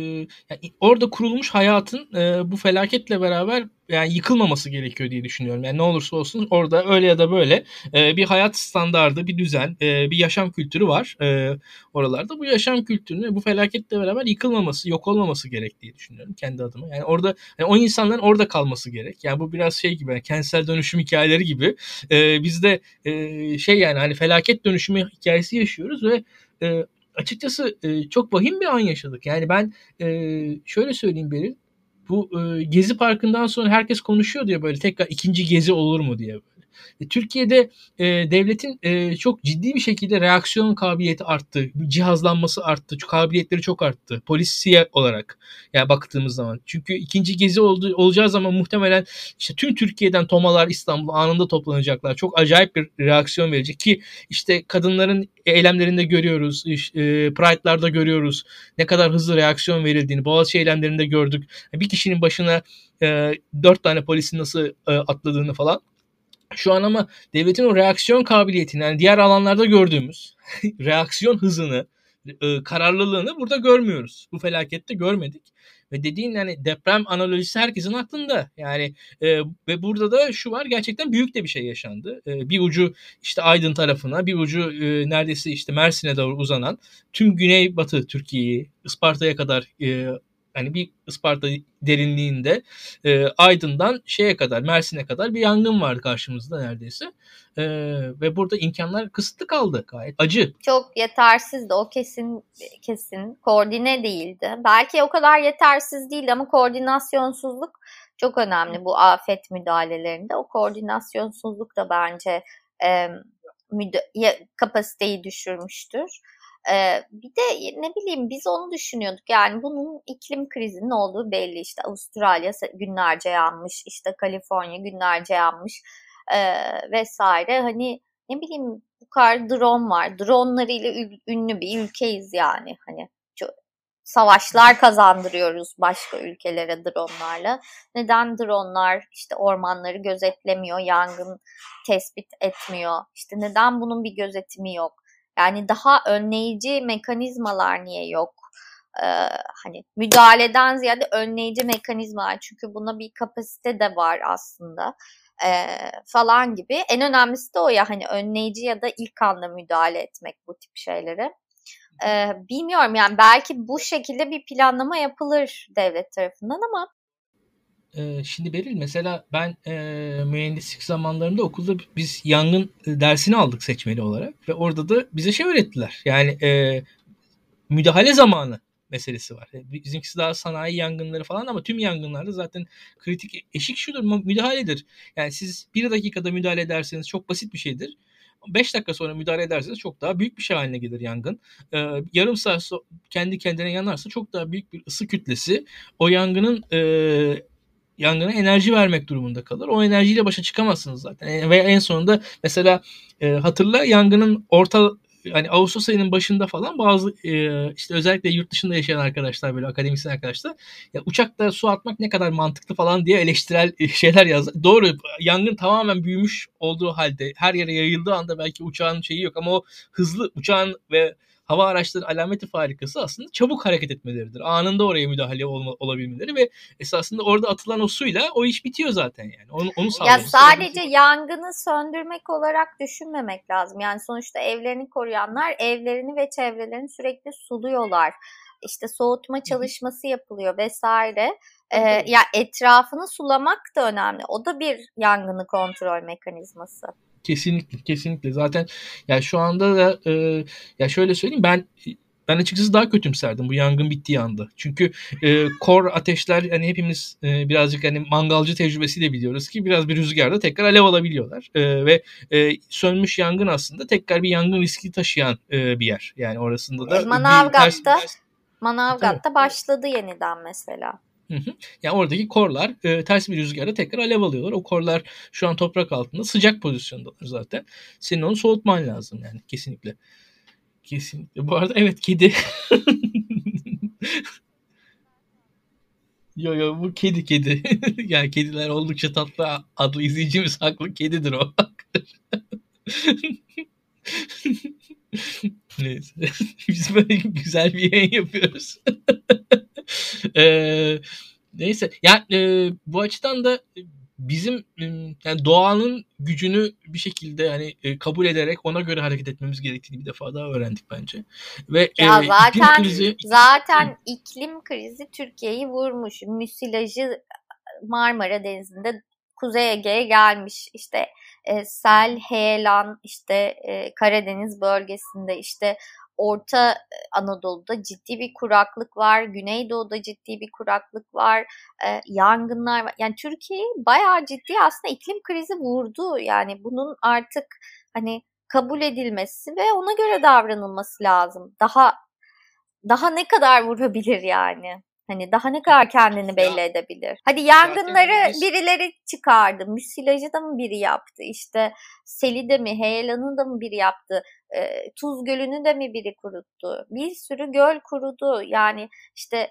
yani orada kurulmuş hayatın e, bu felaketle beraber yani yıkılmaması gerekiyor diye düşünüyorum. Yani ne olursa olsun orada öyle ya da böyle e, bir hayat standardı, bir düzen, e, bir yaşam kültürü var e, oralarda. Bu yaşam kültürünü bu felaketle beraber yıkılmaması, yok olmaması gerek diye düşünüyorum kendi adıma. Yani orada yani o insanların orada kalması gerek. Yani bu biraz şey gibi yani kentsel dönüşüm hikayeleri gibi. E, biz de e, şey yani hani felaket dönüşümü hikayesi yaşıyoruz ve e, açıkçası e, çok vahim bir an yaşadık. Yani ben e, şöyle söyleyeyim Beril. Bu e, Gezi Parkı'ndan sonra herkes konuşuyor diye böyle tekrar ikinci gezi olur mu diye. Böyle. E, Türkiye'de e, devletin e, çok ciddi bir şekilde reaksiyon kabiliyeti arttı. Cihazlanması arttı. Kabiliyetleri çok arttı. Polisiye olarak yani baktığımız zaman. Çünkü ikinci gezi oldu, olacağı zaman muhtemelen işte tüm Türkiye'den tomalar İstanbul anında toplanacaklar. Çok acayip bir reaksiyon verecek ki işte kadınların eylemlerinde görüyoruz. E, Pride'larda görüyoruz. Ne kadar hızlı reaksiyon verildiğini. Boğaziçi eylemlerinde gördük. Bir kişinin başına e, dört tane polisin nasıl e, atladığını falan. Şu an ama devletin o reaksiyon kabiliyetini yani diğer alanlarda gördüğümüz (laughs) reaksiyon hızını, e, kararlılığını burada görmüyoruz. Bu felakette görmedik. Ve dediğin yani deprem analojisi herkesin aklında. Yani e, ve burada da şu var gerçekten büyük de bir şey yaşandı. E, bir ucu işte Aydın tarafına, bir ucu e, neredeyse işte Mersin'e doğru uzanan tüm güneybatı Türkiye'yi Isparta'ya kadar e, hani bir Isparta derinliğinde e, Aydın'dan şeye kadar Mersin'e kadar bir yangın vardı karşımızda neredeyse. E, ve burada imkanlar kısıtlı kaldı gayet acı. Çok yetersizdi o kesin kesin koordine değildi. Belki o kadar yetersiz değil ama koordinasyonsuzluk çok önemli bu afet müdahalelerinde. O koordinasyonsuzluk da bence e, müda- kapasiteyi düşürmüştür. Ee, bir de ne bileyim biz onu düşünüyorduk yani bunun iklim krizinin olduğu belli işte Avustralya günlerce yanmış işte Kaliforniya günlerce yanmış e, vesaire hani ne bileyim bu kadar drone var dronlarıyla ünlü bir ülkeyiz yani hani savaşlar kazandırıyoruz başka ülkelere dronlarla. Neden dronlar işte ormanları gözetlemiyor, yangın tespit etmiyor? İşte neden bunun bir gözetimi yok? Yani daha önleyici mekanizmalar niye yok? Ee, hani müdahaleden ziyade önleyici mekanizmalar çünkü buna bir kapasite de var aslında e, falan gibi. En önemlisi de o ya hani önleyici ya da ilk anda müdahale etmek bu tip şeylere. Ee, bilmiyorum yani belki bu şekilde bir planlama yapılır devlet tarafından ama ee, şimdi Beril mesela ben e, mühendislik zamanlarında okulda biz yangın dersini aldık seçmeli olarak ve orada da bize şey öğrettiler. Yani e, müdahale zamanı meselesi var. E, bizimkisi daha sanayi yangınları falan ama tüm yangınlarda zaten kritik eşik şudur müdahaledir. Yani siz bir dakikada müdahale ederseniz çok basit bir şeydir. 5 dakika sonra müdahale ederseniz çok daha büyük bir şey haline gelir yangın. Ee, yarım saat so- kendi kendine yanarsa çok daha büyük bir ısı kütlesi o yangının e, yangına enerji vermek durumunda kalır. O enerjiyle başa çıkamazsınız zaten. E, ve en sonunda mesela e, hatırla yangının orta hani Ağustos ayının başında falan bazı e, işte özellikle yurt dışında yaşayan arkadaşlar böyle akademisyen arkadaşlar ya uçakta su atmak ne kadar mantıklı falan diye eleştirel şeyler yazdı. Doğru yangın tamamen büyümüş olduğu halde her yere yayıldığı anda belki uçağın şeyi yok ama o hızlı uçağın ve hava araçları alameti farikası aslında çabuk hareket etmeleridir. Anında oraya müdahale olma, olabilmeleri ve esasında orada atılan o suyla o iş bitiyor zaten yani. Onu, onu Ya sadece lazım. yangını söndürmek olarak düşünmemek lazım. Yani sonuçta evlerini koruyanlar evlerini ve çevrelerini sürekli suluyorlar. İşte soğutma çalışması yapılıyor vesaire. Ee, ya etrafını sulamak da önemli. O da bir yangını kontrol mekanizması. Kesinlikle, kesinlikle. Zaten ya şu anda da e, ya şöyle söyleyeyim ben ben açıkçası daha kötümserdim bu yangın bittiği anda. Çünkü e, kor ateşler hani hepimiz e, birazcık hani mangalcı tecrübesiyle biliyoruz ki biraz bir rüzgarda tekrar alev alabiliyorlar. E, ve e, sönmüş yangın aslında tekrar bir yangın riski taşıyan e, bir yer. Yani orasında da Manavgat'ta Manavgat'ta başladı yeniden mesela. Yani oradaki korlar e, ters bir rüzgarda tekrar alev alıyorlar. O korlar şu an toprak altında sıcak pozisyondalar zaten. Senin onu soğutman lazım yani kesinlikle. Kesinlikle. Bu arada evet kedi. (laughs) yo yo bu kedi kedi. (laughs) yani kediler oldukça tatlı adlı izleyicimiz haklı. Kedidir o. (laughs) Neyse. (laughs) Biz böyle güzel bir yayın yapıyoruz. (laughs) e, neyse. Yani e, bu açıdan da bizim yani doğanın gücünü bir şekilde hani e, kabul ederek ona göre hareket etmemiz gerektiğini bir defa daha öğrendik bence. Ve ya e, zaten iklim krizi zaten iklim krizi Türkiye'yi vurmuş. Müsilajı Marmara Denizi'nde Kuzey Ege'ye gelmiş. İşte e, sel, heyelan, işte e, Karadeniz bölgesinde işte Orta e, Anadolu'da ciddi bir kuraklık var, Güneydoğu'da ciddi bir kuraklık var, e, yangınlar var. Yani Türkiye'yi bayağı ciddi aslında iklim krizi vurdu. Yani bunun artık hani kabul edilmesi ve ona göre davranılması lazım. Daha daha ne kadar vurabilir yani? Hani daha ne kadar kendini belli edebilir? Hadi yangınları birileri çıkardı. Müsilajı da mı biri yaptı? İşte seli de mi, heyelanı da mı biri yaptı? E, Tuz Gölü'nü de mi biri kuruttu? Bir sürü göl kurudu. Yani işte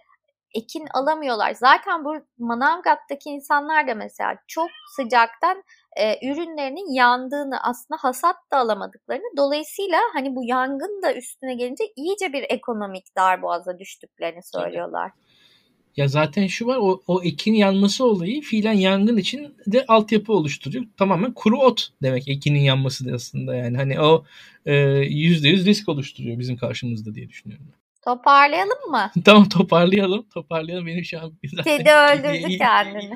ekin alamıyorlar. Zaten bu Manavgat'taki insanlar da mesela çok sıcaktan e, ürünlerinin yandığını aslında hasat da alamadıklarını dolayısıyla hani bu yangın da üstüne gelince iyice bir ekonomik darboğaza düştüklerini söylüyorlar. Ya zaten şu var o, o ekin yanması olayı fiilen yangın için de altyapı oluşturuyor. Tamamen kuru ot demek ekinin yanması da aslında yani hani o e, yüzde yüz risk oluşturuyor bizim karşımızda diye düşünüyorum. Toparlayalım mı? (laughs) tamam toparlayalım. Toparlayalım. Benim şu an... Kedi öldürdü kendini.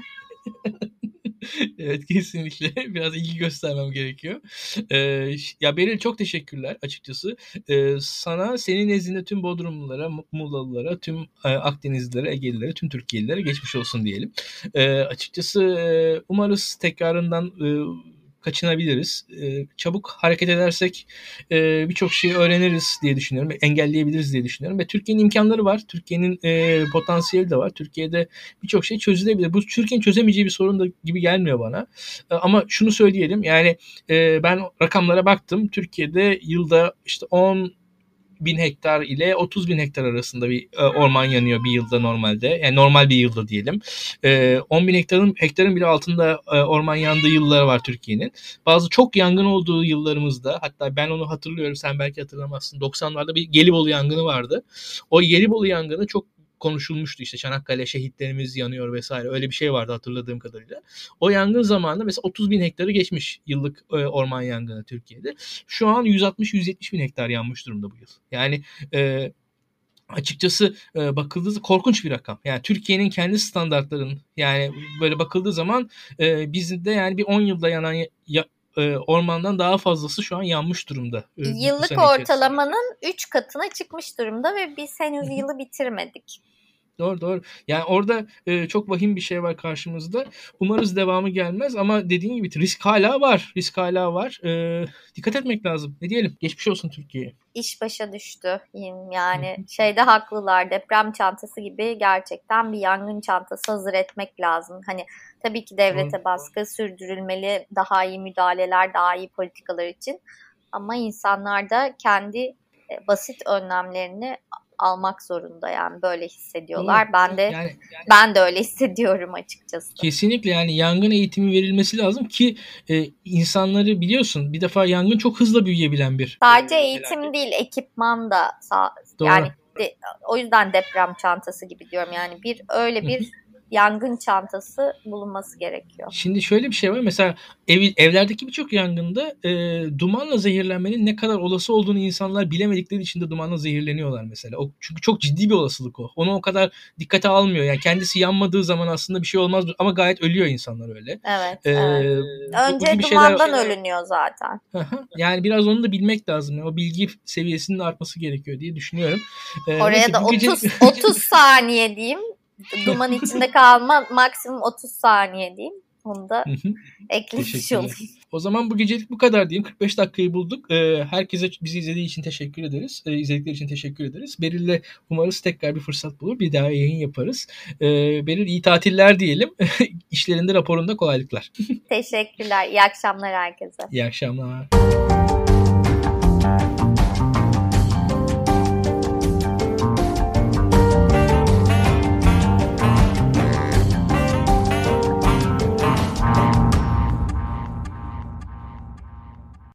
(laughs) (laughs) evet kesinlikle (laughs) biraz ilgi göstermem gerekiyor. Ee, ya Beril çok teşekkürler açıkçası. Ee, sana senin nezdinde tüm Bodrumlulara, Muğlalılara, tüm e, Akdenizlilere, Egelilere, tüm Türkiye'lilere geçmiş olsun diyelim. Ee, açıkçası umarız tekrarından e, kaçınabiliriz. E, çabuk hareket edersek e, birçok şeyi öğreniriz diye düşünüyorum. Engelleyebiliriz diye düşünüyorum. Ve Türkiye'nin imkanları var. Türkiye'nin e, potansiyeli de var. Türkiye'de birçok şey çözülebilir. Bu Türkiye'nin çözemeyeceği bir sorun da gibi gelmiyor bana. E, ama şunu söyleyelim. Yani e, ben rakamlara baktım. Türkiye'de yılda işte 10 bin hektar ile 30 bin hektar arasında bir e, orman yanıyor bir yılda normalde. Yani normal bir yılda diyelim. E, 10 bin hektarın hektarın bile altında e, orman yandığı yılları var Türkiye'nin. Bazı çok yangın olduğu yıllarımızda hatta ben onu hatırlıyorum sen belki hatırlamazsın. 90'larda bir Gelibolu yangını vardı. O Gelibolu yangını çok konuşulmuştu işte Çanakkale şehitlerimiz yanıyor vesaire öyle bir şey vardı hatırladığım kadarıyla. O yangın zamanında mesela 30 bin hektarı geçmiş yıllık e, orman yangını Türkiye'de. Şu an 160-170 bin hektar yanmış durumda bu yıl. Yani e, açıkçası e, bakıldığı korkunç bir rakam. Yani Türkiye'nin kendi standartlarının yani böyle bakıldığı zaman e, bizde yani bir 10 yılda yanan ya, e, ormandan daha fazlası şu an yanmış durumda. E, Yıllık ortalamanın 3 katına çıkmış durumda ve biz henüz yılı bitirmedik. Doğru doğru. Yani orada e, çok vahim bir şey var karşımızda. Umarız devamı gelmez ama dediğin gibi risk hala var. Risk hala var. E, dikkat etmek lazım. Ne diyelim? Geçmiş olsun Türkiye'ye. İş başa düştü. Yani şeyde haklılar. Deprem çantası gibi gerçekten bir yangın çantası hazır etmek lazım. Hani tabii ki devlete baskı sürdürülmeli. Daha iyi müdahaleler, daha iyi politikalar için. Ama insanlar da kendi e, basit önlemlerini almak zorunda yani böyle hissediyorlar. Doğru. Ben de yani, yani, ben de öyle (laughs) hissediyorum açıkçası. Kesinlikle yani yangın eğitimi verilmesi lazım ki e, insanları biliyorsun bir defa yangın çok hızlı büyüyebilen bir. Sadece e, eğitim felaket. değil ekipman da Doğru. yani de, o yüzden deprem çantası gibi diyorum yani bir öyle bir yangın çantası bulunması gerekiyor. Şimdi şöyle bir şey var. Mesela ev, evlerdeki birçok yangında e, dumanla zehirlenmenin ne kadar olası olduğunu insanlar bilemedikleri için de dumanla zehirleniyorlar mesela. O, çünkü çok ciddi bir olasılık o. Onu o kadar dikkate almıyor. Yani kendisi yanmadığı zaman aslında bir şey olmaz ama gayet ölüyor insanlar öyle. Evet. Ee, evet. Önce dumandan şeyler... ölünüyor zaten. yani biraz onu da bilmek lazım. Yani o bilgi seviyesinin artması gerekiyor diye düşünüyorum. Ee, Oraya da 30 gece... 30 (laughs) saniye diyeyim duman içinde kalma maksimum 30 saniye diyeyim. Onu da eklemiş olayım. O zaman bu gecelik bu kadar diyeyim. 45 dakikayı bulduk. Ee, herkese bizi izlediği için teşekkür ederiz. Ee, izledikleri için teşekkür ederiz. Beril'le umarız tekrar bir fırsat bulur. Bir daha yayın yaparız. Ee, Beril iyi tatiller diyelim. (laughs) İşlerinde raporunda kolaylıklar. Teşekkürler. İyi akşamlar herkese. İyi akşamlar.